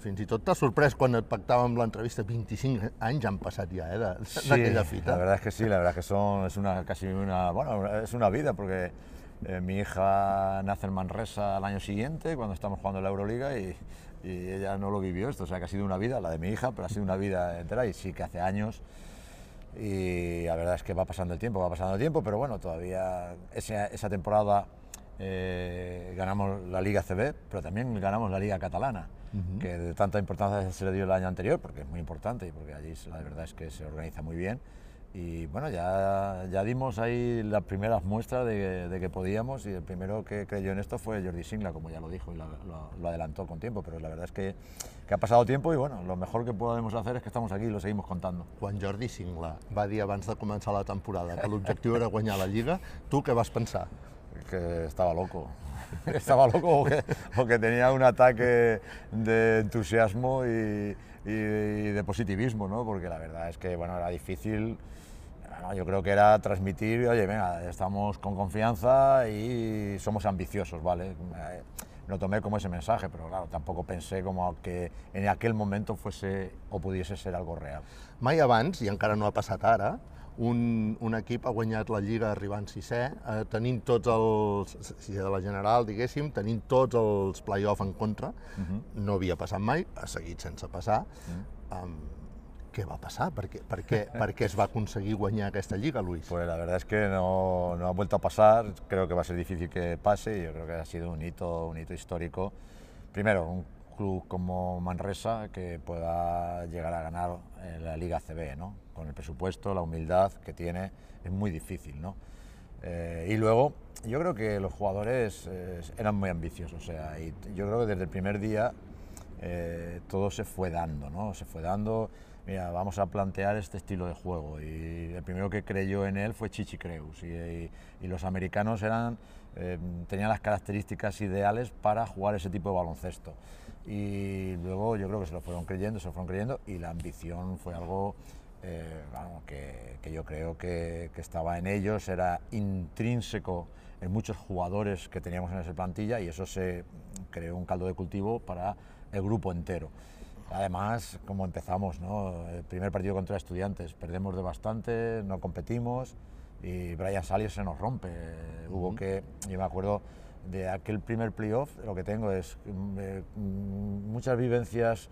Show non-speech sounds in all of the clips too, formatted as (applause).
fins i tot t'ha sorprès quan et pactàvem l'entrevista, 25 anys han passat ja, eh, Sí, d'aquella fita. la verdad es que sí, la verdad es que son, es una, casi una, bueno, es una vida porque eh, mi hija nace en Manresa al año siguiente cuando estamos jugando la Euroliga y, y ella no lo vivió esto, o sea que ha sido una vida, la de mi hija, pero ha sido una vida entera y sí que hace años. Y la verdad es que va pasando el tiempo, va pasando el tiempo, pero bueno, todavía esa, esa temporada eh, ganamos la Liga CB, pero también ganamos la Liga Catalana, que de tanta importancia se le dio el año anterior, porque es muy importante y porque allí la verdad es que se organiza muy bien. Y bueno, ya, ya dimos ahí las primeras muestras de, de que podíamos y el primero que creyó en esto fue Jordi Singla, como ya lo dijo y lo, lo- lo adelantó con tiempo, pero la verdad es que, que ha pasado tiempo y bueno, lo mejor que podemos hacer es que estamos aquí y lo seguimos contando. Quan Jordi Singla va dir abans de començar la temporada que l'objectiu era guanyar la Lliga, tu què vas pensar? que estaba loco. (laughs) estaba loco o que, o que tenía un ataque de entusiasmo y, y de positivismo, ¿no? Porque la verdad es que, bueno, era difícil. Yo creo que era transmitir, oye, venga, estamos con confianza y somos ambiciosos, ¿vale? Eh, Lo tomé como ese mensaje, pero claro, tampoco pensé como que en aquel momento fuese o pudiese ser algo real. Mai abans, i encara no ha passat ara, un, un equip ha guanyat la Lliga arribant sisè, eh, tenint tots els, si de la general, diguéssim, tenint tots els play-off en contra. No havia passat mai, ha seguit sense passar. Um, què va passar? Per què, per, què, per què es va aconseguir guanyar aquesta Lliga, Luis? Pues la verdad es que no, no ha vuelto a pasar, creo que va a ser difícil que pase y yo creo que ha sido un hito, un hito histórico. Primero, un club como Manresa que pueda llegar a ganar eh, la Liga CB, ¿no? Con el presupuesto, la humildad que tiene, es muy difícil, ¿no? Eh, y luego, yo creo que los jugadores eh, eran muy ambiciosos, o sea, y yo creo que desde el primer día eh, todo se fue dando, ¿no? Se fue dando, mira, vamos a plantear este estilo de juego. Y el primero que creyó en él fue Chichi Creus. Y, y- y los americanos eran, eh, tenían las características ideales para jugar ese tipo de baloncesto. Y luego yo creo que se lo fueron creyendo, se lo fueron creyendo, y la ambición fue algo eh, vamos, que, que yo creo que, que estaba en ellos, era intrínseco en muchos jugadores que teníamos en esa plantilla y eso se creó un caldo de cultivo para el grupo entero. Además, como empezamos, ¿no? el primer partido contra estudiantes, perdemos de bastante, no competimos y Brian Salier se nos rompe. Hubo que, yo me acuerdo de aquel primer playoff, lo que tengo es mm, eh, mm, muchas vivencias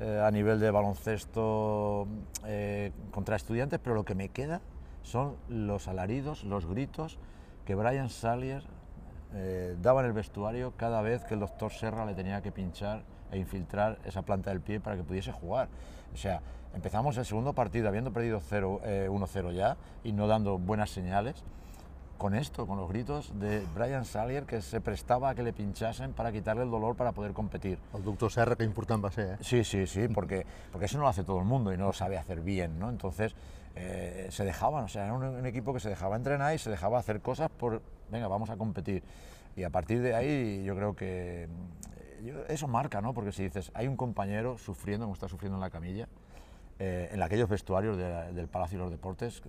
eh, a nivel de baloncesto eh, contra estudiantes, pero lo que me queda son los alaridos, los gritos que Brian Salier eh, daba en el vestuario cada vez que el doctor Serra le tenía que pinchar e infiltrar esa planta del pie para que pudiese jugar. O sea, empezamos el segundo partido habiendo perdido 0, eh, 1-0 ya y no dando buenas señales con esto, con los gritos de Brian Salier que se prestaba a que le pinchasen para quitarle el dolor para poder competir. El doctor Serra, que important va ser, eh? Sí, sí, sí, porque, porque eso no lo hace todo el mundo y no lo sabe hacer bien, ¿no? Entonces eh, se dejaban, o sea, era un, un equipo que se dejaba entrenar y se dejaba hacer cosas por, venga, vamos a competir. Y a partir de ahí yo creo que eh, eso marca, ¿no? Porque si dices, hay un compañero sufriendo, como está sufriendo en la camilla, eh, en aquellos vestuarios de- del Palacio de los Deportes,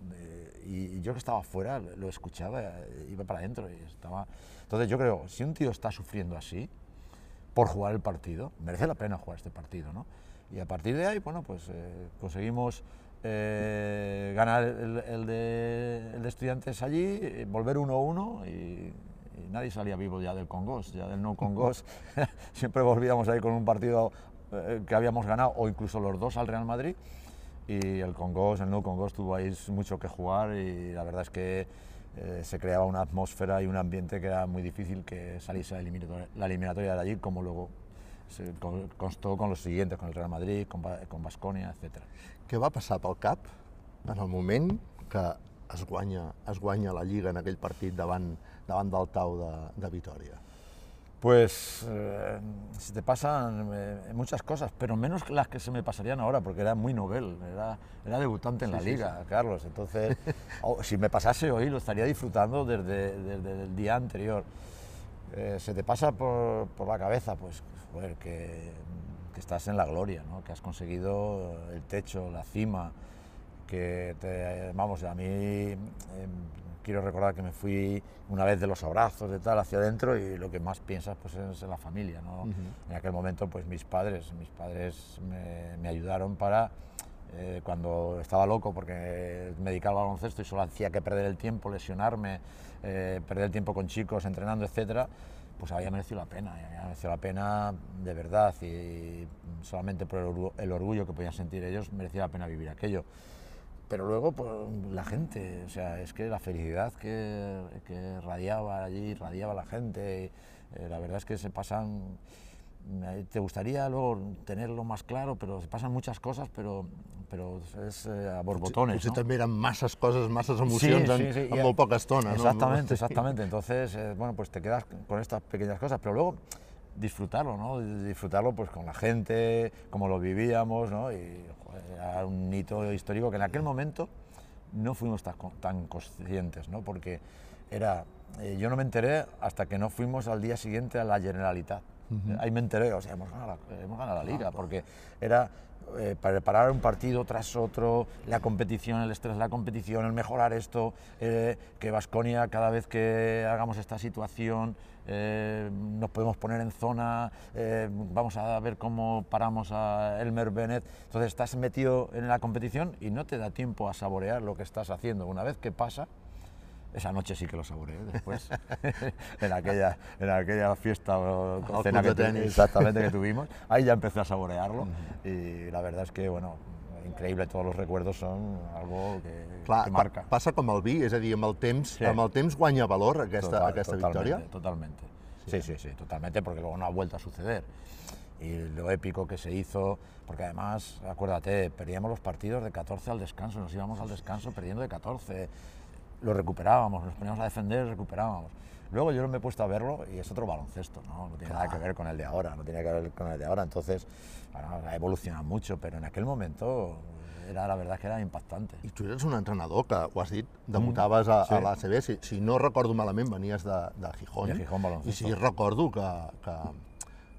y, yo que estaba afuera lo escuchaba, eh, iba para adentro y estaba... Entonces yo creo, si un tío está sufriendo así, por jugar el partido, merece la pena jugar este partido, ¿no? Y a partir de ahí, bueno, pues eh, conseguimos eh, ganar el, el de, el de estudiantes allí, eh, volver 1-1 y, y nadie salía vivo ya del Congos, ya del no Congos. (laughs) Siempre volvíamos ahí con un partido eh, que habíamos ganado, o incluso los dos al Real Madrid. Y el Congos, el no Congos tuvo ahí mucho que jugar y la verdad es que eh, se creaba una atmósfera y un ambiente que era muy difícil que saliese la eliminatoria, de allí, como luego se con- constó con los siguientes, con el Real Madrid, con Basconia, etc. Què va passar pel cap en el moment que es guanya, es guanya la Lliga en aquell partit davant, davant del Tau de, de Vitoria? Pues eh, se te pasan eh, muchas cosas, pero menos las que se me pasarían ahora, porque era muy novel, era, era debutante en la liga, Carlos. Entonces, (laughs) o- si me pasase hoy, lo estaría disfrutando desde, desde el día anterior. Eh, se te pasa por, por la cabeza, pues, joder, que, que estás en la gloria, ¿no? que has conseguido el techo, la cima, que te, vamos, a mí eh, quiero recordar que me fui una vez de los abrazos de tal hacia adentro y lo que más piensas pues es en la familia, ¿no? En aquel momento pues mis padres, mis padres me, me ayudaron para eh, cuando estaba loco porque me dedicaba al baloncesto y solo hacía que perder el tiempo, lesionarme, eh, perder el tiempo con chicos, entrenando, etcétera, pues había merecido la pena, había merecido la pena de verdad y solamente por el orgullo que podían sentir ellos merecía la pena vivir aquello. Pero luego pues, la gente, o sea, es que la felicidad que, que radiaba allí, radiaba la gente, eh, la verdad es que se pasan te gustaría luego tenerlo más claro, pero se pasan muchas cosas, pero, pero es eh, a borbotones. Potser, no? també eren masses coses, masses emocions sí, sí, sí, en, en molt poca estona. Exactamente, (laughs) ¿no? exactamente. Entonces, eh, bueno, pues te quedas con estas pequeñas cosas, pero luego disfrutarlo, ¿no? Disfrutarlo pues con la gente, como lo vivíamos, ¿no? Y joder, era un hito histórico que en aquel momento no fuimos tan, tan conscientes, ¿no? Porque era, eh, yo no me enteré hasta que no fuimos al día siguiente a la Generalitat. Ahí me enteré, o sea, hemos ganado la, hemos ganado la liga, porque era eh, preparar un partido tras otro, la competición, el estrés de la competición, el mejorar esto, eh, que Vasconia cada vez que hagamos esta situación eh, nos podemos poner en zona, vamos a ver cómo paramos a Elmer Bennett. Entonces estás metido en la competición y no te da tiempo a saborear lo que estás haciendo. Una vez que pasa, esa noche sí que lo saboreé después, (laughs) en, aquella, en aquella fiesta o cena que, exactamente, que tuvimos. Ahí ya empecé a saborearlo y la verdad es que, bueno, increïble, tots els recuerdos són algo que, Clar, que marca. Passa com el vi, és a dir, amb el temps, sí. amb el temps guanya valor aquesta, Total, aquesta totalmente, victòria? Totalmente, sí, sí, sí, totalmente, porque luego no ha vuelto a suceder. Y lo épico que se hizo, porque además, acuérdate, perdíamos los partidos de 14 al descanso, nos íbamos al descanso perdiendo de 14, lo recuperábamos, nos poníamos a defender, recuperábamos. Luego yo me he puesto a verlo y es otro baloncesto, ¿no? No tiene nada que ver con el de ahora, no tiene que ver con el de ahora. Entonces, bueno, ha evolucionado mucho, pero en aquel momento era, la verdad que era impactante. I tu eres un entrenador que, ho has dit, debutaves a, sí. a l'ACB, si, si no recordo malament venies de, de Gijón, de Gijón i si recordo que, que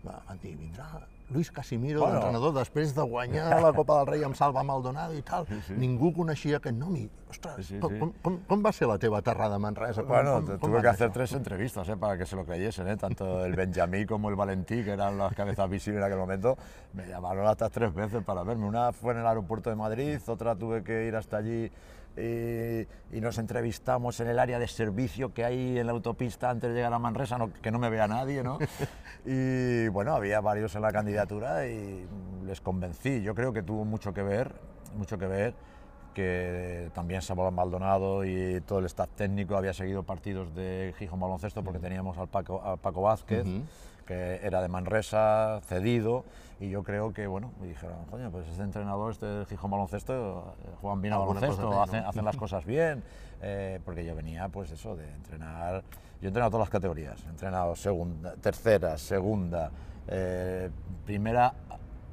van dir, vindrà Luis Casimiro, bueno. l'entrenador, després de guanyar la Copa del Rei amb Salva Maldonado i tal, sí, sí. ningú coneixia aquest nom i, ostres, sí, sí, sí. Com, com, com, va ser la teva aterrada a Manresa? Com, bueno, com, tuve que hacer tres entrevistas eh, para que se lo creyesen, eh, tanto el Benjamí como el Valentí, que eran las cabezas visibles en aquel momento, me llamaron hasta tres veces para verme. Una fue en el aeropuerto de Madrid, otra tuve que ir hasta allí y, y, nos entrevistamos en el área de servicio que hay en la autopista antes de llegar a Manresa, no, que no me vea nadie, ¿no? (laughs) y bueno, había varios en la candidatura y les convencí. Yo creo que tuvo mucho que ver, mucho que ver que también Samuel Maldonado y todo el staff técnico había seguido partidos de Gijón Baloncesto porque teníamos al Paco, al Paco Vázquez. Uh -huh que era de Manresa, cedido, y yo creo que, bueno, me dijeron, coño, pues este entrenador, este Gijón baloncesto, juegan bien al baloncesto, hacen, hacen, las cosas bien, (laughs) eh, porque yo venía, pues eso, de entrenar, yo he entrenado todas las categorías, he entrenado segunda, tercera, segunda, eh, primera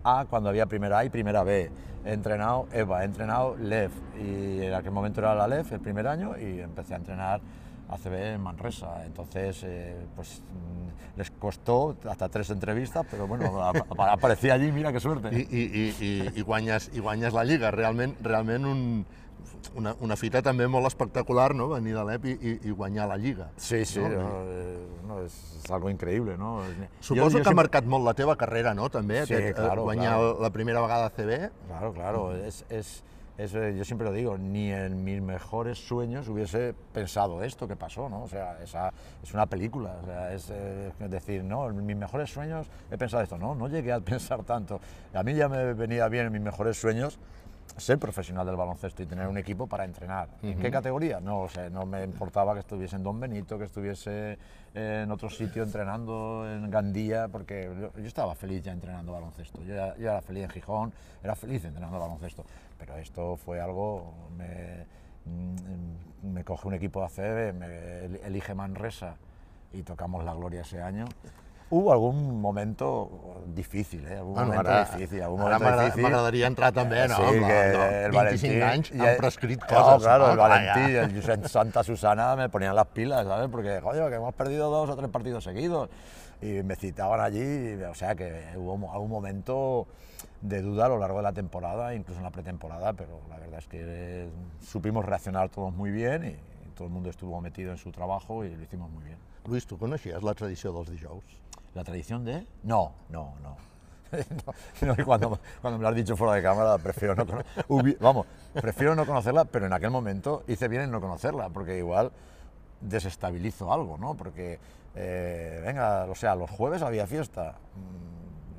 A cuando había primera A y primera B, he entrenado EVA, he entrenado LEF, y en aquel momento era la LEF el primer año, y empecé a entrenar ACB en Manresa. Entonces, eh, pues mm, les costó hasta tres entrevistas, però bueno, (laughs) aparecia allí, mira que suerte. I, i, i, i, guanyes, i guanyes la Lliga, realment, realment un, una, una fita també molt espectacular, no?, venir de l'EP i, i guanyar la Lliga. Sí, sí, no? No, eh, no, és, és algo increïble, no? Suposo jo, jo que sempre... ha marcat molt la teva carrera, no?, també, sí, aquest, claro, guanyar claro. la primera vegada a CB. Claro, claro, és, és, es, yo siempre lo digo, ni en mis mejores sueños hubiese pensado esto que pasó, ¿no? O sea, esa, es una película, o sea, es, eh, decir, no, en mis mejores sueños he pensado esto, no, no llegué a (laughs) pensar tanto. A mí ya me venía bien en mis mejores sueños ser profesional del baloncesto y tener un equipo para entrenar. ¿En qué categoría? No o sea, no me importaba que estuviese en Don Benito, que estuviese en otro sitio entrenando en Gandía, porque yo, estaba feliz ya entrenando baloncesto. Yo, ya, yo, era feliz en Gijón, era feliz entrenando baloncesto. Pero esto fue algo, me, mm, me coge un equipo de ACB, me elige Manresa y tocamos la gloria ese año. Hubo algun momento difícil, eh? Algun bueno, moment ara, difícil. Algun ara moment m'agradaria entrar també, no? Sí, que no, el 25 Valentí, anys han prescrit coses. Claro, no? el Valentí el Josep Santa Susana me ponían las pilas, ¿sabes? Porque, coño, que hemos perdido dos o tres partidos seguidos. Y me citaban allí, o sea que hubo algún momento de duda a lo largo de la temporada, incluso en la pretemporada, pero la verdad es que supimos reaccionar todos muy bien y todo el mundo estuvo metido en su trabajo y lo hicimos muy bien. Luis, ¿tú coneixes la tradició dels dijous? ¿La tradición de...? No, no, no. (laughs) no, cuando, cuando me lo has dicho fuera de cámara, prefiero no cono- hubi- Vamos, prefiero no conocerla, pero en aquel momento hice bien en no conocerla, porque igual desestabilizo algo, ¿no? Porque, eh, venga, o sea, los jueves había fiesta.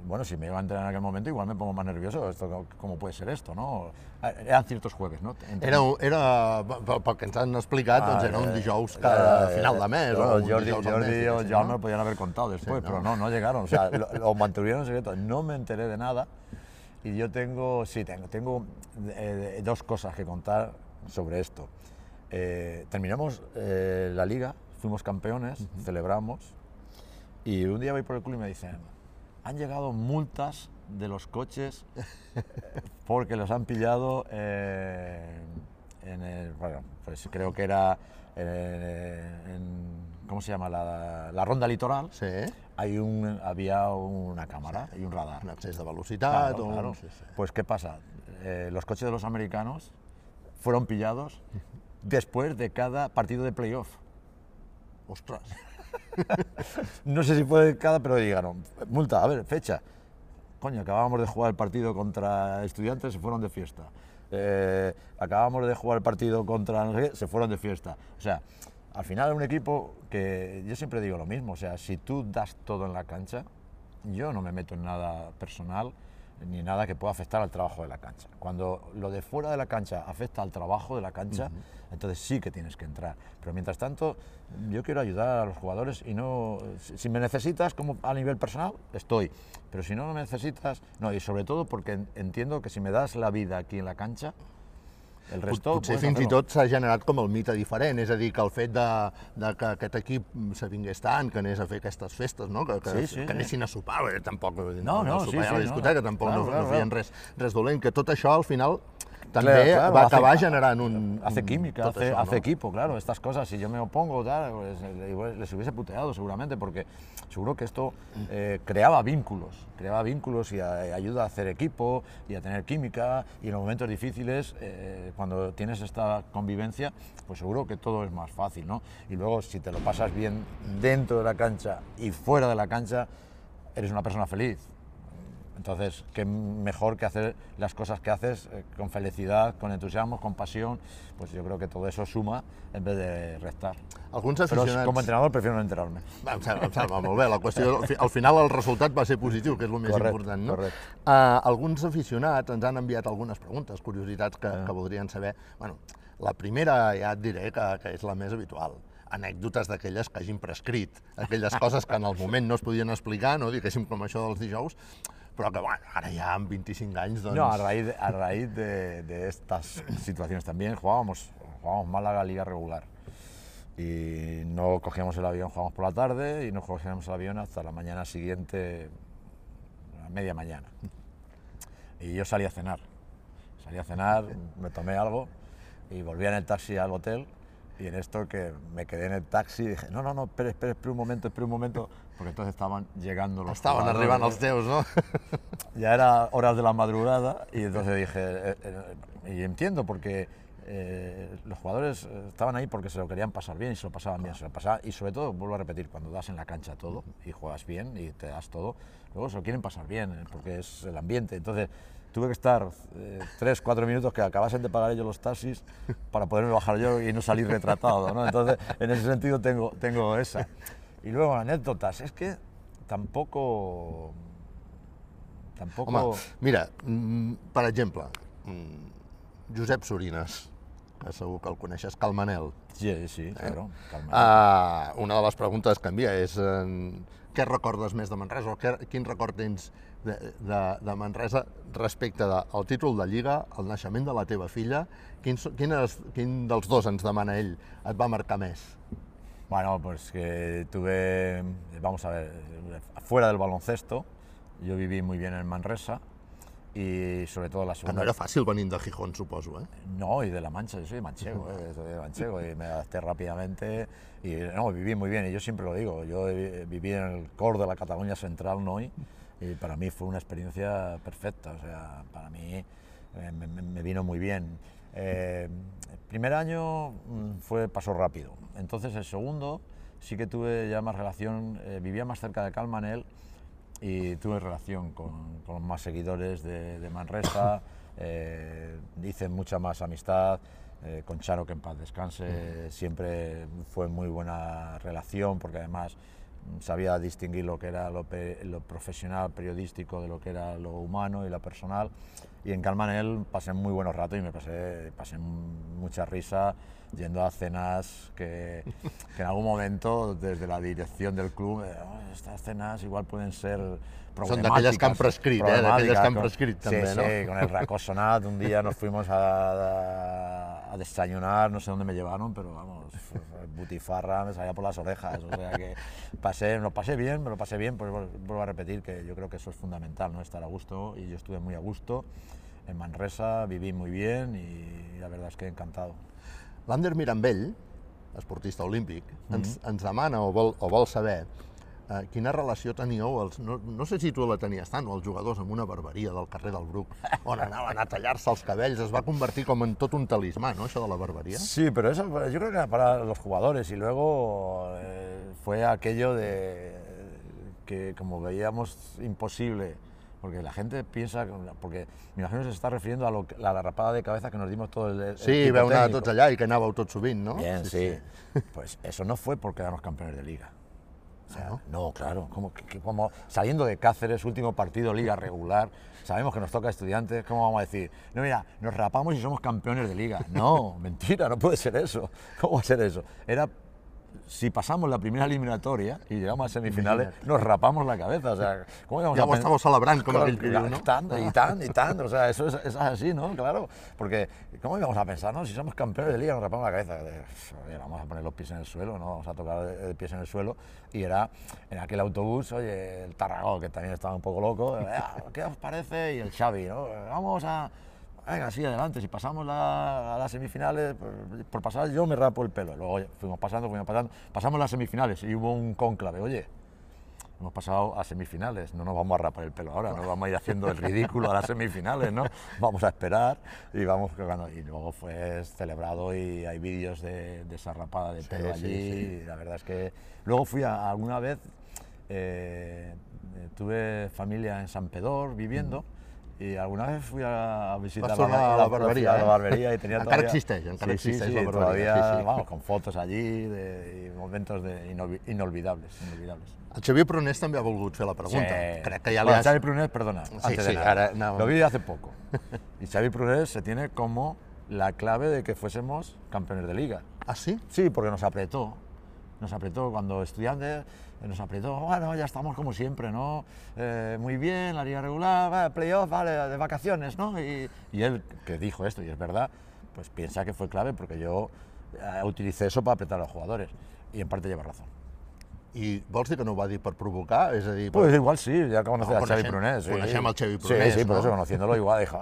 Bueno, si me iba a enterar en aquel momento, igual me pongo más nervioso. Esto, ¿Cómo puede ser esto, no? Eh, Eran ciertos jueves, ¿no? Era, era pel pel que ens han explicat, doncs era un eh, dijous cada eh, final de mes. no, o un Jordi, Jordi mes, Jaume no? lo podían haber contado después, Sí, pero ¿no? no, no llegaron. O sea, lo, lo mantuvieron en secreto. No me enteré de nada. Y yo tengo, sí, tengo, tengo eh, dos cosas que contar sobre esto. Eh, terminamos eh, la liga, fuimos campeones, celebramos. Y un día voy por el club y me dicen, han llegado multas de los coches (laughs) porque los han pillado eh, en el, bueno, pues creo que era eh, en, ¿cómo se llama? La, la ronda litoral. Sí, Hay un, había una cámara y un radar. un excés de velocitat. Claro, un... claro. Sí, sí. Pues ¿qué pasa? Eh, los coches de los americanos fueron pillados (laughs) después de cada partido de playoff. Ostres, (laughs) No sé si fue cada, pero llegaron. Multa, a ver, fecha. Coño, acabábamos de jugar el partido contra estudiantes, se fueron de fiesta. Eh, acabábamos de jugar el partido contra no se fueron de fiesta. O sea, al final un equipo que yo siempre digo lo mismo, o sea, si tú das todo en la cancha, yo no me meto en nada personal ni nada que pueda afectar al trabajo de la cancha. Cuando lo de fuera de la cancha afecta al trabajo de la cancha, entonces sí que tienes que entrar. Pero mientras tanto, yo quiero ayudar a los jugadores y no, si me necesitas como a nivel personal, estoy. Pero si no me necesitas, no, y sobre todo porque en- entiendo que si me das la vida aquí en la cancha, el resto... Potser puedes fins i tot s'ha generat com el mite diferent, és a dir, que el fet de, de que aquest equip s'avingués tant, que anés a fer aquestes festes, no? que, que, Sí, sí, que sí. anessin a sopar, perquè tampoc dir, No, no, a sí, sopar i a la sí, no, discoteca, no. tampoc Claro, no, claro, no feien res, res dolent, que tot això al final també Claro, claro, va hace- generant un... Hace química, hace, equipo, claro, estas cosas. Si yo me opongo, tal, pues, eh, les hubiese puteado seguramente, porque seguro que esto eh, creaba vínculos, creaba vínculos y a- ayuda a hacer equipo y a tener química. Y en los momentos difíciles, eh, cuando tienes esta convivencia, pues seguro que todo es más fácil, ¿no? Y luego, si te lo pasas bien dentro de la cancha y fuera de la cancha, eres una persona feliz. Entonces, qué mejor que hacer las cosas que haces eh, con felicidad, con entusiasmo, con pasión, pues yo creo que todo eso suma en vez de restar. Alguns aficionats... como entrenador prefiero no enterarme. Em sembla, em sembla molt bé, la qüestió, al fi- al final el resultat va ser positiu, que és el més Correcte, important. No? correcte. Uh, alguns aficionats ens han enviat algunes preguntes, curiositats que, Ah. que voldrien saber. Bueno, la primera ja et diré que, que és la més habitual anècdotes d'aquelles que hagin prescrit, aquelles (laughs) coses que en el moment no es podien explicar, no? diguéssim com això dels dijous, però que bueno, ara ja amb 25 anys doncs... No, a raíz, a raíz de, de estas situaciones también jugábamos, jugábamos Málaga Liga regular. Y no cogíamos el avión, jugábamos por la tarde y no cogíamos el avión hasta la mañana siguiente, a media mañana. Y yo salí a cenar. Salí a cenar, me tomé algo y volví en el taxi al hotel. Y en esto que me quedé en el taxi dije, no, no, no, espere, espere, espere un momento, espere un momento, porque entonces estaban llegando los arribant ¿no? els teus, no? (laughs) ya era horas de la madrugada y entonces dije, eh, eh, y entiendo porque eh, los jugadores eh, estaban ahí porque se lo querían pasar bien y se lo pasaban bien, se lo pasaban, y sobre todo, vuelvo a repetir, cuando das en la cancha todo y juegas bien y te das todo, luego se lo quieren pasar bien eh, porque es el ambiente, entonces tuve que estar eh, tres, cuatro minutos que acabasen de pagar ellos los taxis para poderme bajar yo y no salir retratado, ¿no? Entonces, en ese sentido tengo, tengo esa. Y luego anécdotas, es que tampoco... Tampoco... Home, mira, mm, per exemple, mm, Josep Sorines, que segur que el coneixes, Calmanel. Sí, sí, claro. calma. Uh, una de les preguntes que envia és uh, què recordes més de Manresa o què, quin record tens de, de, de Manresa respecte de, al títol de Lliga, el naixement de la teva filla, quin, so- quines, quin dels dos ens demana ell et va marcar més? Bueno, pues que tuve, vamos a ver, fuera del baloncesto, yo viví muy bien en Manresa y sobre todo la Que no segunda... era fàcil venint de Gijón, suposo, eh? No, y de La Mancha, yo soy de manchego, eh, soy de manchego y me adapté rápidamente y no, viví muy bien y yo siempre lo digo, yo viví en el core de la Cataluña Central, Noi, y para mí fue una experiencia perfecta, o sea, para mí eh, me, me- vino muy bien. Eh, el primer año mm, fue pasó rápido. Entonces el segundo sí que tuve ya más relación, eh, vivía más cerca de Calmanel y tuve relación con, con más seguidores de, de Manresa, eh, hice mucha más amistad. eh, con Charo, que en paz descanse, siempre fue muy buena relación porque además sabía distinguir lo que era lo, profesional, periodístico, de lo que era lo humano y lo personal. Y en Calmanel pasé muy buenos ratos y me pasé, pasé mucha risa yendo a cenas que, que en algún momento desde la dirección del club, "Oh, estas cenas igual pueden ser Són d'aquelles que han prescrit, eh? D'aquelles que han problemàtiques, prescrit, sí, no? Sí, con el racosonat, un día nos fuimos a, a desayunar, no sé dónde me llevaron, pero vamos, (laughs) butifarra me salía por las orejas, o sea que pasé, lo pasé bien, me lo pasé bien, pues vuel- vuelvo a repetir que yo creo que eso es fundamental, ¿no? Estar a gusto, y yo estuve muy a gusto en Manresa, viví muy bien y la verdad es que encantado. L'Ander Mirambell, esportista olímpic, ens, ens demana o vol, o vol saber eh, quina relació teníeu, els, no, no sé si tu la tenies tant, o els jugadors amb una barberia del carrer del Bruc, on anaven a tallar-se els cabells, es va convertir com en tot un talismà, no?, això de la barberia. Sí, pero eso yo creo que era para los jugadores y luego eh, fue aquello de que como veíamos imposible, porque la gente piensa, que- porque me imagino que se está refiriendo a, lo a la rapada de cabeza que nos dimos todo el, el Sí, anar técnico. tots allà i que anàveu tot sovint, no? Bien, sí. Pues eso no fue por quedarnos campeones de liga. O sea, Ah, ¿no? ¿no? claro, como, como saliendo de Cáceres, último partido, liga regular, sabemos que nos toca estudiantes, ¿cómo vamos a decir? No, mira, nos rapamos y somos campeones de liga. No, (laughs) mentira, no puede ser eso. ¿Cómo va a ser eso? Era, si pasamos la primera eliminatoria y llegamos a semifinales, nos rapamos la cabeza. O sea, ¿cómo íbamos Ja a ho pen- estàveu celebrant, com Claro, aquell que diu, no? Y tanto, y tanto, y tanto. O sea, eso es, es así, ¿no? Claro. Porque, ¿cómo íbamos a pensar, no? Si somos campeones de liga, nos rapamos la cabeza. Oye, vamos a poner los pies en el suelo, ¿no? Vamos a tocar de, de pies en el suelo. Y era en aquel autobús, oye, el Tarragó, que también estaba un poco loco. eh, "Ah, ¿Qué os parece? Y el Xavi, ¿no? Vamos a. Venga, sí, adelante. Si pasamos la- a las semifinales, por, por pasar yo me rapo el pelo. Luego fuimos pasando, fuimos pasando. Pasamos las semifinales y hubo un cónclave. Oye, Hemos pasado a semifinales, no nos vamos a rapar el pelo ahora, no vamos a ir haciendo el ridículo a las semifinales, ¿no? Vamos a esperar y vamos. Y luego fue celebrado y hay vídeos de, de esa rapada de Sí, pelo sí, allí. sí. y la verdad es que luego fui a, alguna vez, eh, tuve familia en San Pedor viviendo. Y alguna vez fui a, visitar la barberia, a la eh? barberia y tenía Encara todavía... existeix, encara sí, sí, existeix sí, la barberia, todavía, sí, sí. vamos, con fotos allí de, y momentos de inolvi- inolvidables, inolvidables. El Xavier Prunés també ha volgut fer la pregunta. Sí. Crec que ja li has... Xavi Prunés, perdona, Sí, antes sí, de nada, ahora, no. lo vi hace poco. (laughs) Y Xavi Prunés se tiene como la clave de que fuésemos campeones de liga. Ah, sí? Sí, porque nos apretó. Nos apretó cuando estudiantes, nos apretó, bueno, ya estamos como siempre, ¿no? Eh, muy bien, la liga regular, playoff, vale, de vacaciones, ¿no? Y, y él, que dijo esto, y es verdad, pues piensa que fue clave porque yo eh, utilicé eso para apretar a los jugadores. Y en parte lleva razón. I vols dir que no ho va dir per provocar? És a dir, Pues igual sí, ya conoces No, a Xavi Prunés. Sí. coneixem al Xavi Sí, Prunés, Sí, por no? eso conociéndolo igual dijo,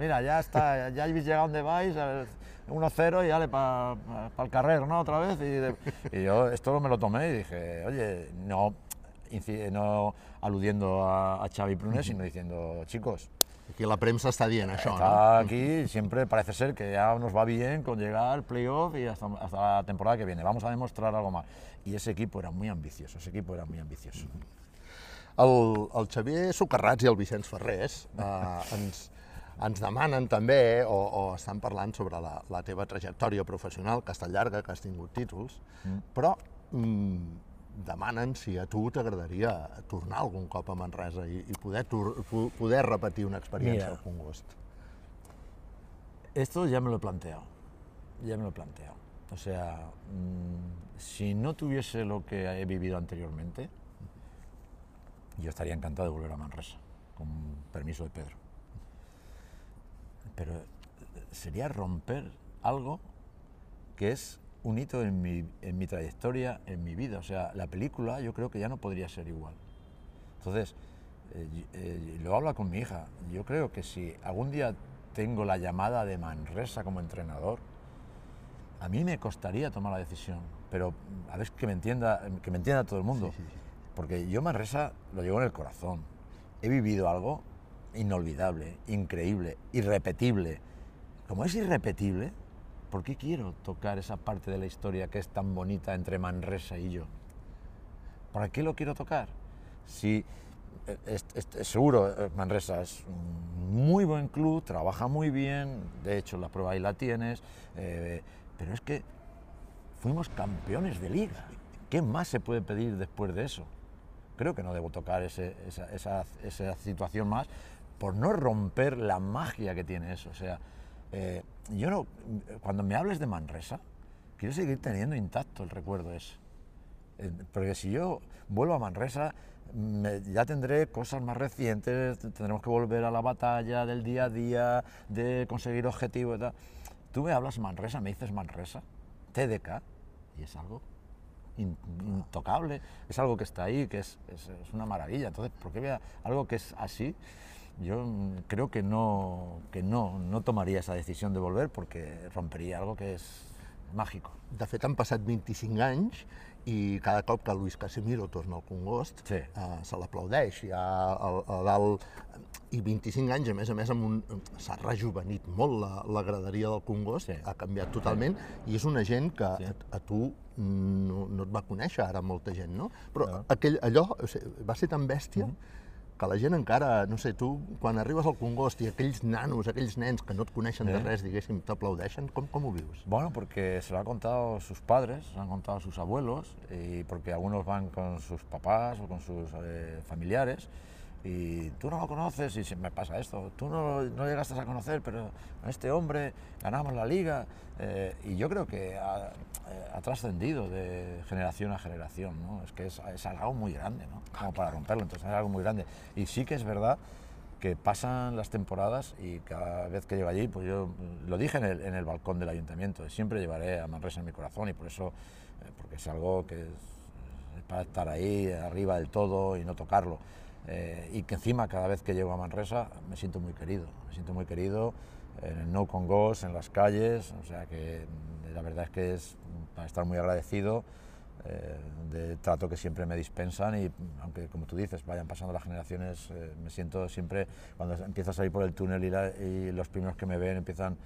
mira, ya está, ya habéis llegado donde vais, ver, 1-0 y dale para el carrero, ¿no? Otra vez. Y, de- y yo esto me lo tomé y dije, oye, no, no aludiendo a, a Xavi Prunés, sino diciendo, chicos, aquí la premsa dient això, no? está aquí, siempre parece ser que ya nos va bien con llegar al playoff y hasta, hasta la temporada que viene. Vamos a demostrar algo más. Y ese equipo era muy ambicioso, ese equipo era muy ambicioso. El, el Xavier Socarrats i el Vicenç Ferrés eh, (laughs) ens, ens demanen també, o, o estan parlant sobre la, la teva trajectòria professional, que estat llarga, que has tingut títols, però mm, demanen si a tu t'agradaria tornar algun cop a Manresa i, i poder, poder repetir una experiència Mira. al Congost. Esto ya me lo he planteado, ya me lo he planteado. O sea, mm, si no tuviese lo que he vivido anteriormente, yo estaría encantado de volver a Manresa, con permiso de Pedro. Pero eh, sería romper algo que es un hito en mi, en mi trayectoria, en mi vida. O sea, la película yo creo que ya no podría ser igual. Entonces, eh, eh, lo hablo con mi hija. Yo creo que si algún día tengo la llamada de Manresa como entrenador, a mí me costaría tomar la decisión, pero mm, a ver que me entienda, que me entienda todo el mundo. Sí, sí, sí. Porque yo Manresa lo llevo en el corazón. He vivido algo inolvidable, increíble, irrepetible, como es irrepetible, ¿por qué quiero tocar esa parte de la historia que es tan bonita entre Manresa y yo? ¿Para qué lo quiero tocar? Si eh, es, es- seguro eh, Manresa es un muy buen club, trabaja muy bien, de hecho la prueba ahí la tienes, eh, pero es que fuimos campeones de liga. ¿Qué más se puede pedir después de eso? Creo que no debo tocar ese- esa, esa- esa situación más por no romper la magia que tiene eso. O sea, eh, yo no, cuando me hables de Manresa, quiero seguir teniendo intacto el recuerdo ese. Eh, Porque si yo vuelvo a Manresa, ya tendré cosas más recientes, tendremos que volver a la batalla del día a día, de conseguir objetivos. Tú me hablas Manresa, me dices Manresa, TDK, y es algo in- intocable, es algo que está ahí, que es, una maravilla. Entonces, ¿por qué algo que es así? Yo mm, creo que no, que no, no tomaría esa decisión de volver porque rompería algo que es mágico. De fet, han passat 25 anys i cada cop que Luis Casimiro torna al Congost Sí. eh, se l'aplaudeix ja a, a dalt i 25 anys, a més a més, amb un, s'ha rejuvenit molt la, la graderia del Congost, Sí. ha canviat totalment, i és una gent que Sí. a, a tu no, no et va conèixer ara molta gent, no? Però No. aquell, allò o sigui, va ser tan bèstia que la gent encara, no sé, tu, quan arribes al Congost i aquells nanos, aquells nens que no et coneixen de Sí. res, diguéssim, t'aplaudeixen, com, com ho vius? Bueno, porque se lo han contado sus padres, se lo han contado sus abuelos, y porque algunos van con sus papás o con sus eh, familiares, y tú no lo conoces, y se me pasa esto, tú no, no llegaste a conocer, pero con este hombre ganamos la liga, eh, y yo creo que ha, eh, ha trascendido de generación a generación, ¿no? Es que es, es algo muy grande, ¿no? Como para romperlo, entonces es algo muy grande. Y sí que es verdad que pasan las temporadas y cada vez que llego allí, pues yo mm, lo dije en el, en el balcón del ayuntamiento, siempre llevaré a Manresa en mi corazón y por eso, eh, porque es algo que es, es para estar ahí arriba del todo y no tocarlo. Eh, y que encima cada vez que llego a Manresa me siento muy querido, me siento muy querido en el No Congos, en las calles, o sea que mm, la verdad es que es para estar muy agradecido eh, del trato que siempre me dispensan y aunque como tú dices vayan pasando las generaciones eh, me siento siempre cuando empiezo a salir por el túnel y, y los primeros que me ven empiezan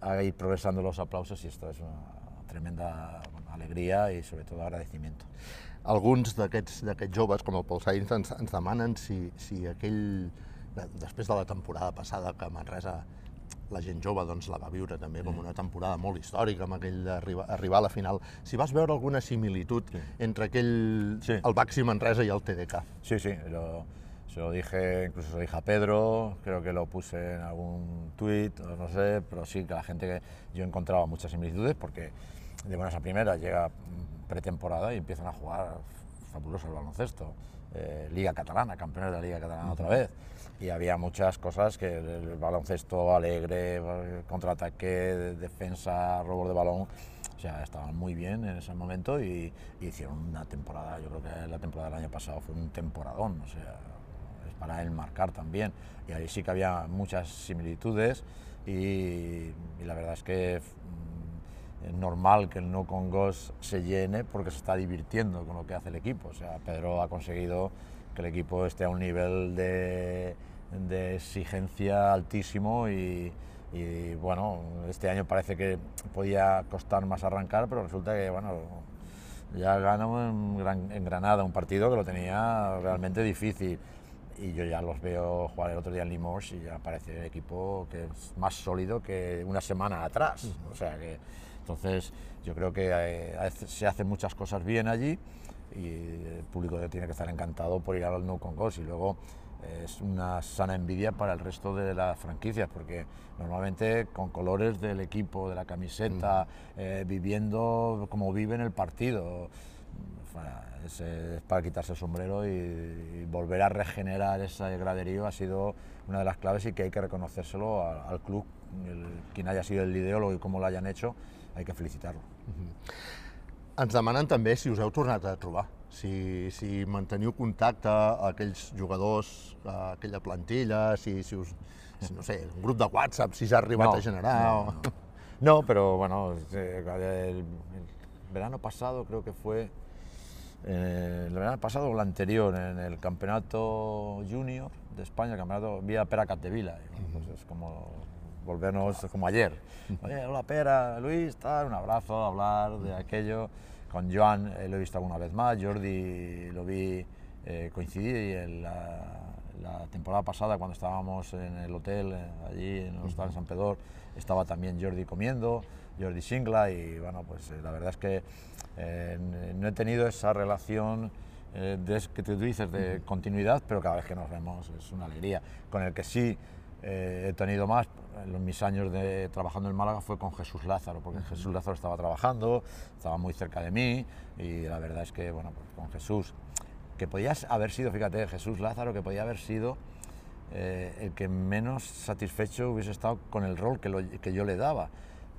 a ir progresando los aplausos y esto es una tremenda alegría y sobre todo agradecimiento. Alguns d'aquests joves, com el Paul Sainz, ens, ens demanen si, si aquell, de- després de la temporada passada que Manresa la gent jove doncs, la va viure també com una temporada molt històrica, amb aquell d'arribar arribar a la final, si vas veure alguna similitud Sí. entre aquell, Sí. el Baxi Manresa i el TDK. Sí, sí, lo- se lo dije, incluso se lo dije a Pedro, creo que lo puse en algún tuit, no sé, pero sí que la gente que yo encontraba muchas similitudes porque de buenas a primeras llega mm, pretemporada y empiezan a jugar fabuloso el baloncesto. Eh, Liga Catalana, campeones de la Liga Catalana otra vez. Y había muchas cosas que el, baloncesto alegre, contraataque, defensa, robo de balón, o sea, estaban muy bien en ese momento y, y hicieron una temporada, yo creo que la temporada del año pasado fue un temporadón, o sea, es para enmarcar también. Y ahí sí que había muchas similitudes y, y la verdad es que normal que el No Congos se llene porque se está divirtiendo con lo que hace el equipo. O sea, Pedro ha conseguido que el equipo esté a un nivel de, de exigencia altísimo y, y, bueno, este año parece que podía costar más arrancar, pero resulta que bueno, ya ganamos en, Gran- en Granada un partido que lo tenía realmente difícil y yo ya los veo jugar el otro día en Limos y ya parece el equipo que es más sólido que una semana atrás. O sea que entonces yo creo que eh, se hacen muchas cosas bien allí y el público tiene que estar encantado por ir al No Congos y luego eh, es una sana envidia para el resto de las franquicias porque normalmente con colores del equipo, de la camiseta, eh, viviendo como vive en el partido. Bueno, es, es para quitarse el sombrero y, y volver a regenerar ese graderío ha sido una de las claves y que hay que reconocérselo al, al club, el- quien haya sido el ideólogo y cómo lo hayan hecho, hay que felicitarlo. Ens demanen també si us heu tornat a trobar, si, si manteniu contacte a aquells jugadors, a aquella plantilla, si, si us, si, no sé, un grup de WhatsApp, si s'ha arribat a generar... no, o... no. (laughs) No, pero bueno, el, verano pasado creo que fue, eh, el verano pasado o el anterior, en el campeonato junior de España, el campeonato vía Pera Capdevila. y, bueno, pues es como volvernos como ayer. (laughs) Oye, hola Pera, Luis, tal, un abrazo, hablar de aquello. Con Joan eh, lo he visto alguna vez más, Jordi lo vi eh, coincidir en la, la, temporada pasada cuando estábamos en el hotel, eh, allí en el hostal San Pedro, estaba también Jordi comiendo, Jordi Singla y bueno, pues la verdad es que no he tenido esa relación de, que tú dices de continuidad, pero cada vez que nos vemos es una alegría. Con el que sí he tenido más en mis años de trabajando en Málaga fue con Jesús Lázaro, porque Jesús Lázaro estaba trabajando, estaba muy cerca de mí y la verdad es que, bueno, pues con Jesús, que podías haber sido, fíjate, Jesús Lázaro, que podía haber sido eh, el que menos satisfecho hubiese estado con el rol que, que yo le daba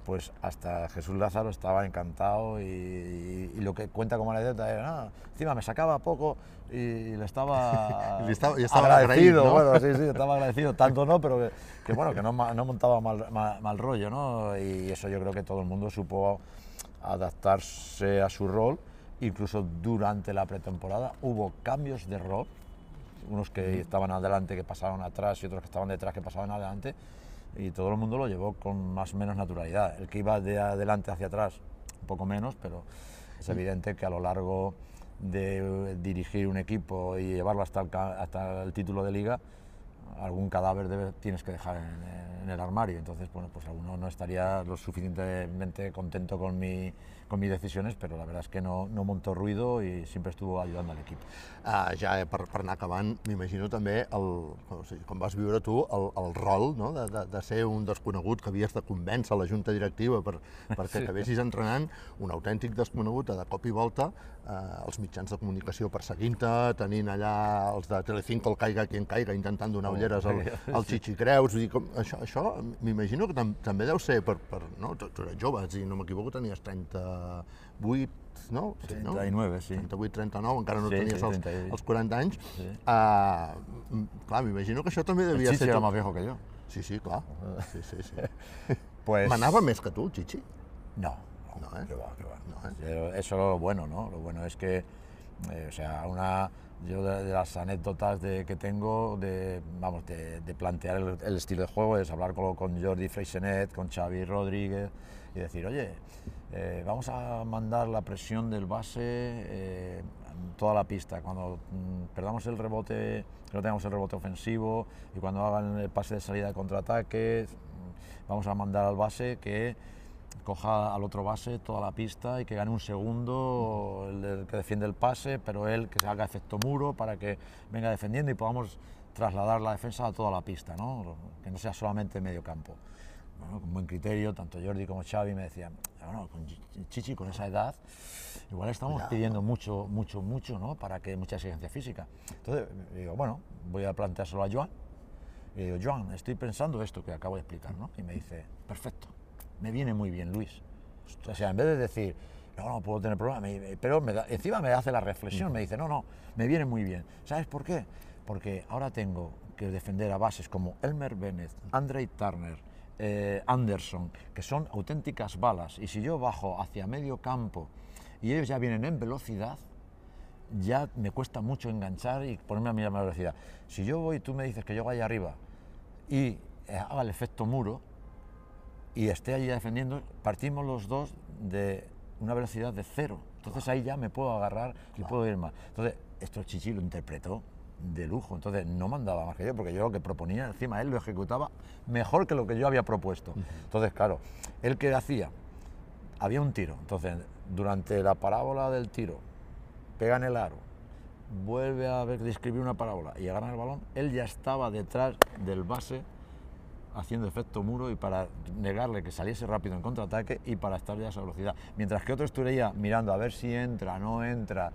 pues hasta Jesús Lázaro estaba encantado y, lo que cuenta como anécdota era, ah, encima me sacaba poco y (laughs) le estaba, y estaba, agradecido, (laughs) bueno, sí, sí, estaba agradecido, tanto no, pero que, bueno, que no, no montaba mal, mal, rollo, ¿no? Y eso yo creo que todo el mundo supo adaptarse a su rol, incluso durante la pretemporada hubo cambios de rol, unos que estaban adelante que pasaban atrás y otros que estaban detrás que pasaban adelante, y todo el mundo lo llevó con más o menos naturalidad. El que iba de adelante hacia atrás, un poco menos, pero es evidente que a lo largo de dirigir un equipo y llevarlo hasta el, hasta el título de liga, algún cadáver tienes que dejar en, en, el armario. Entonces, bueno, pues alguno no estaría lo suficientemente contento con mi con mis decisiones, però la veritat és que no, no montó ruido i sempre estuvo ajudant a l'equip. Ah, ja eh, per, per anar acabant, m'imagino també, el, o sigui, com vas viure tu, el, el rol no? de, de, de ser un desconegut que havies de convèncer la junta directiva per, perquè sí. acabessis entrenant, un autèntic desconegut, de cop i volta, eh, els mitjans de comunicació perseguint-te, tenint allà els de Telecinco, el caiga qui en caiga, intentant donar oh, ulleres al, al Chichi Creus, vull dir, com, això, això m'imagino que tam, també deu ser per, per no? tu, tu eres jove, si no m'equivoco tenies 30, 38, no? Sí, 39, sí. 38, 39, encara no sí, tenies sí, els, els 40 anys. Sí. Uh, clar, m'imagino que això també devia el ser... Chichi era més viejo que jo. Sí, sí, clar. Sí, sí, sí. (laughs) pues... Manava més que tu, Chichi? No, no, no ¿eh? que va, que va. No, ¿eh? Eso es lo bueno, ¿no? Lo bueno es que, eh, o sea, una yo de, de, las anécdotas de, que tengo de, vamos, de, de plantear el, el, estilo de juego es hablar con, con Jordi Freixenet, con Xavi Rodríguez y decir, oye, eh, vamos a mandar la presión del base eh, en toda la pista. Cuando mm, perdamos el rebote, que no tengamos el rebote ofensivo y cuando hagan el pase de salida de contraataque, mm, vamos a mandar al base que coja al otro base toda la pista y que gane un segundo el que defiende el pase, pero él que se haga efecto muro para que venga defendiendo y podamos trasladar la defensa a toda la pista, ¿no? que no sea solamente medio campo. Con buen criterio, tanto Jordi como Xavi me decían, bueno, con Chichi con esa edad, igual estamos pidiendo mucho, mucho, mucho, ¿no? Para que mucha exigencia física. Entonces digo, bueno, voy a planteárselo a Joan. Y digo, Joan, estoy pensando esto que acabo de explicar, ¿no? Y me dice, perfecto, me viene muy bien, Luis. O sea, en vez de decir, no, no puedo tener problema, pero me encima me hace la reflexión, me dice, no, no, me viene muy bien. ¿Sabes por qué? Porque ahora tengo que defender a bases como Elmer Bennett, Andre Turner, eh, Anderson, que son auténticas balas, y si yo bajo hacia medio campo y ellos ya vienen en velocidad, ya me cuesta mucho enganchar y ponerme a mi misma velocidad. Si yo voy, tú me dices que yo vaya arriba y eh, haga el efecto muro y esté allí defendiendo, partimos los dos de una velocidad de cero. Entonces ahí ya me puedo agarrar y puedo ir más. Entonces, esto Chichi lo interpretó de lujo. Entonces no mandaba más que yo, porque yo lo que proponía, encima él lo ejecutaba mejor que lo que yo había propuesto. Entonces, claro, él que hacía, había un tiro. Entonces, durante la parábola del tiro, pega en el aro, vuelve a ver, describir una parábola y agarra el balón, él ya estaba detrás del base haciendo efecto muro y para negarle que saliese rápido en contraataque y para estar ya a esa velocidad. Mientras que otro estuviera mirando a ver si entra, no entra,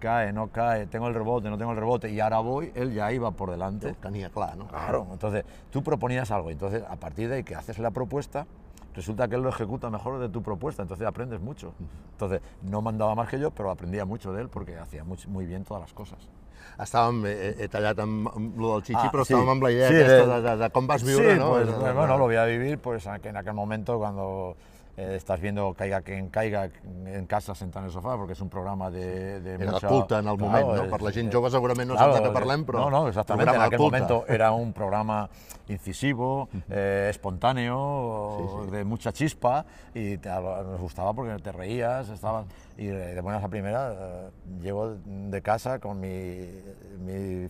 cae, no cae, tengo el rebote, no tengo el rebote, y ahora voy, él ya iba por delante. Tenía claro, ¿no? Claro, entonces tú proponías algo, entonces a partir de ahí que haces la propuesta, resulta que él lo ejecuta mejor de tu propuesta, entonces aprendes mucho. Entonces no mandaba más que yo, pero aprendía mucho de él porque hacía muy, muy bien todas las cosas. Estàvem, he, he tallat amb, amb lo del Chichi, ah, però sí. estàvem amb la idea sí, aquesta de, de, de com vas viure, sí, ¿no? Pues, pues, bueno, lo voy a vivir pues en aquel momento cuando eh, estás viendo Caiga quien caiga en casa sentado en el sofà, perquè és un programa de, de Era mucha... culte en el Claro, moment, no? Per la gent jove segurament no claro, sap de què parlem, però... No, no, exactamente. En aquel culte. momento era un programa incisivo, (laughs) eh, espontáneo, Sí, sí. de mucha chispa y te- nos gustaba porque te reías, estabas y de buenas a primeras eh, llego de casa con mi, mi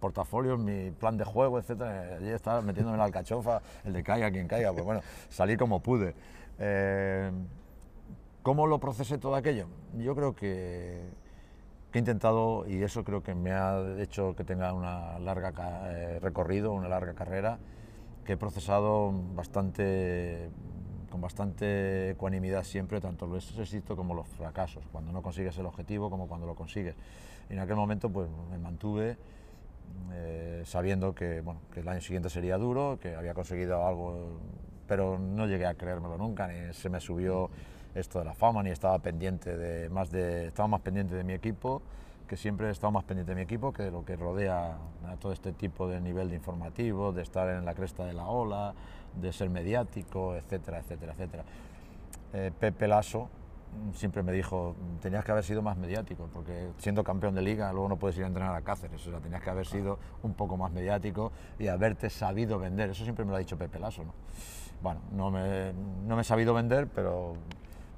portafolio, mi plan de juego, etcétera. Allí estaba metiéndome en la alcachofa, el de caiga quien caiga, pues bueno, salí como pude. Eh, ¿Cómo lo procesé todo aquello? Yo creo que, que he intentado, y eso creo que me ha hecho que tenga una larga eh, recorrido, una larga carrera, que he procesado bastante, con bastante ecuanimidad siempre, tanto los éxitos como los fracasos, cuando no consigues el objetivo como cuando lo consigues. Y en aquel momento pues me mantuve eh, sabiendo que, bueno, que el año siguiente sería duro, que había conseguido algo, pero no llegué a creérmelo nunca, ni se me subió esto de la fama, ni estaba pendiente de más de, estaba más pendiente de mi equipo, que siempre he estado más pendiente de mi equipo que de lo que rodea a todo este tipo de nivel informativo, de estar en la cresta de la ola, de ser mediático, etcétera, etcétera, etcétera. Eh, Pepe Lasso siempre me dijo, tenías que haber sido más mediático, porque siendo campeón de liga luego no puedes ir a entrenar a Cáceres, o sea, tenías que haber sido un poco más mediático y haberte sabido vender, eso siempre me lo ha dicho Pepe Lasso, ¿no? Bueno, no me, no me he sabido vender, pero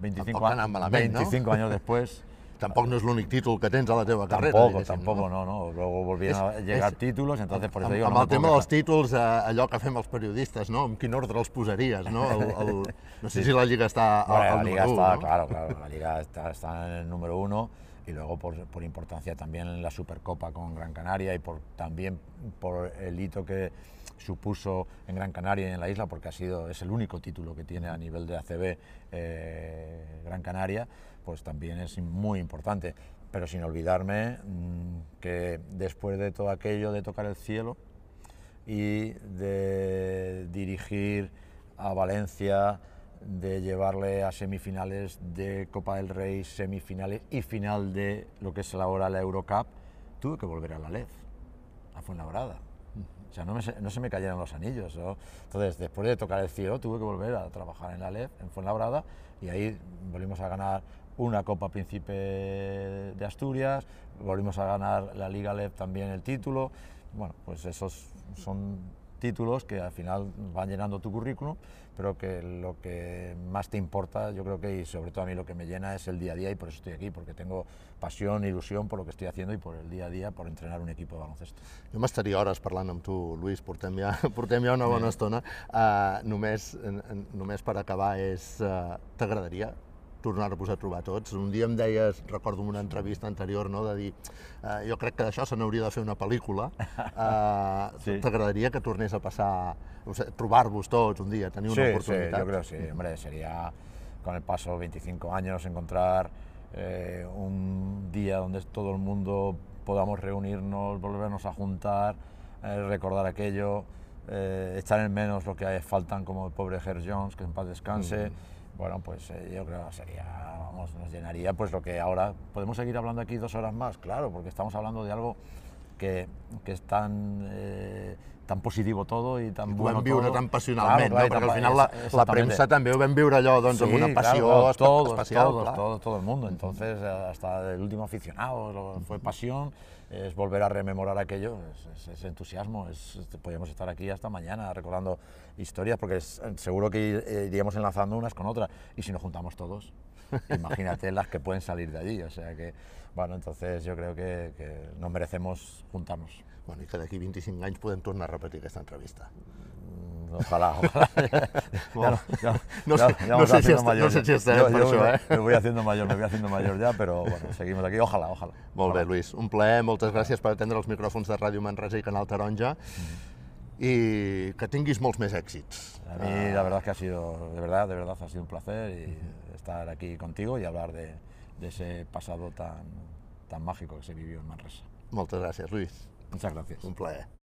25, Tampoc ha anat años, malament, no? 25 años después... (laughs) Tampoc no és l'únic títol que tens a la teva carrera. Tampoco, diguéssim, tampoco, no, no. Luego volvieron a És- llegar és- títulos, entonces por eso amb, digo, amb no el tema dels títols, eh, allò que fem els periodistes, no? En quin ordre els posaries, no? El, el, (laughs) no sé si la Lliga està Bueno, al, la al liga número está, u, no? claro, claro, la liga está, está en el número uno y luego por, por importancia también en la Supercopa con Gran Canaria y por, también por el hito que supuso en Gran Canaria y en la isla, porque ha sido, es el único título que tiene a nivel de ACB eh, Gran Canaria, pues también es muy importante. Pero sin olvidarme mm, que después de todo aquello de tocar el cielo, y de dirigir a Valencia, de llevarle a semifinales de Copa del Rey, semifinales y final de lo que es ahora la Eurocup, tuve que volver a la LED, a Fuenlabrada. O sea, no, me no se me cayeron los anillos. ¿no? Entonces, después de tocar el cielo, tuve que volver a trabajar en la LED, en Fuenlabrada, y ahí volvimos a ganar una Copa Príncipe de Asturias, volvimos a ganar la Liga LED también el título. Bueno, pues esos son títulos que al final van llenando tu currículum, pero que lo que más te importa, yo creo que, y sobre todo a mí lo que me llena es el día a día, y por eso estoy aquí, porque tengo pasión, ilusión por lo que estoy haciendo y por el día a día, por entrenar un equipo de baloncesto. Jo m'estaria hores parlant amb tu, Lluís, portem ja, (laughs) portem ja una bona estona. Uh, només, només per acabar és... Uh, T'agradaria tornar a trobar tots? Un dia em deies, recordo una entrevista anterior, no, de dir uh, jo crec que d'això se n'hauria de fer una pel·lícula. Uh, (laughs) Sí. T'agradaria que tornés a passar, o sigui, trobar-vos tots un dia, tenir una sí, oportunitat? Sí, yo creo que sí, hombre, sería con el paso 25 años encontrar eh, un día donde todo el mundo podamos reunirnos, volvernos a juntar, eh, recordar aquello, eh, echar en menos lo que faltan como el pobre Herr Jones, que en paz descanse. Bueno, pues eh, yo creo que sería, vamos, nos llenaría pues lo que ahora podemos seguir hablando aquí dos horas más, claro, porque estamos hablando de algo que, que es tan, eh, tan positivo todo y tan I ho bueno vam viure todo. tan passionalment, Claro, no? claro, perquè al final la, la premsa també ho vam viure allò doncs, amb Sí, una claro, passió claro, todos, especial. todos, clar. todo, todo el mundo. Entonces, eh, hasta el último aficionado fue pasión, es volver a rememorar aquello, es, es- es entusiasmo. Es, es- podríamos estar aquí hasta mañana recordando historias, porque es- seguro que eh, iríamos enlazando unas con otras. Y si nos juntamos todos, (laughs) imagínate las que pueden salir de allí. O sea que, bueno, entonces yo creo que, que nos merecemos juntarnos. Bueno, i que d'aquí 25 anys podem tornar a repetir aquesta entrevista. Mm, Ojalá, ojalá. Ya ya- No ya- sé- no sé si haciendo est- mayor no sé si yo això, me- eh? Me voy haciendo mayor, me voy haciendo mayor ya, pero bueno, seguimos aquí. Ojalá, ojalá. Molt bé, Ojalá. Lluís. Un plaer, moltes gràcies per atendre els micròfons de Ràdio Manresa i Canal Taronja i que tinguis molts més èxits. A mí la verdad es que ha sido, de verdad, de verdad ha sido un placer y estar aquí contigo y hablar de, de ese pasado tan, tan mágico que se vivió en Manresa. Moltes gràcies, Lluís. Muchas gracias. Un plaer.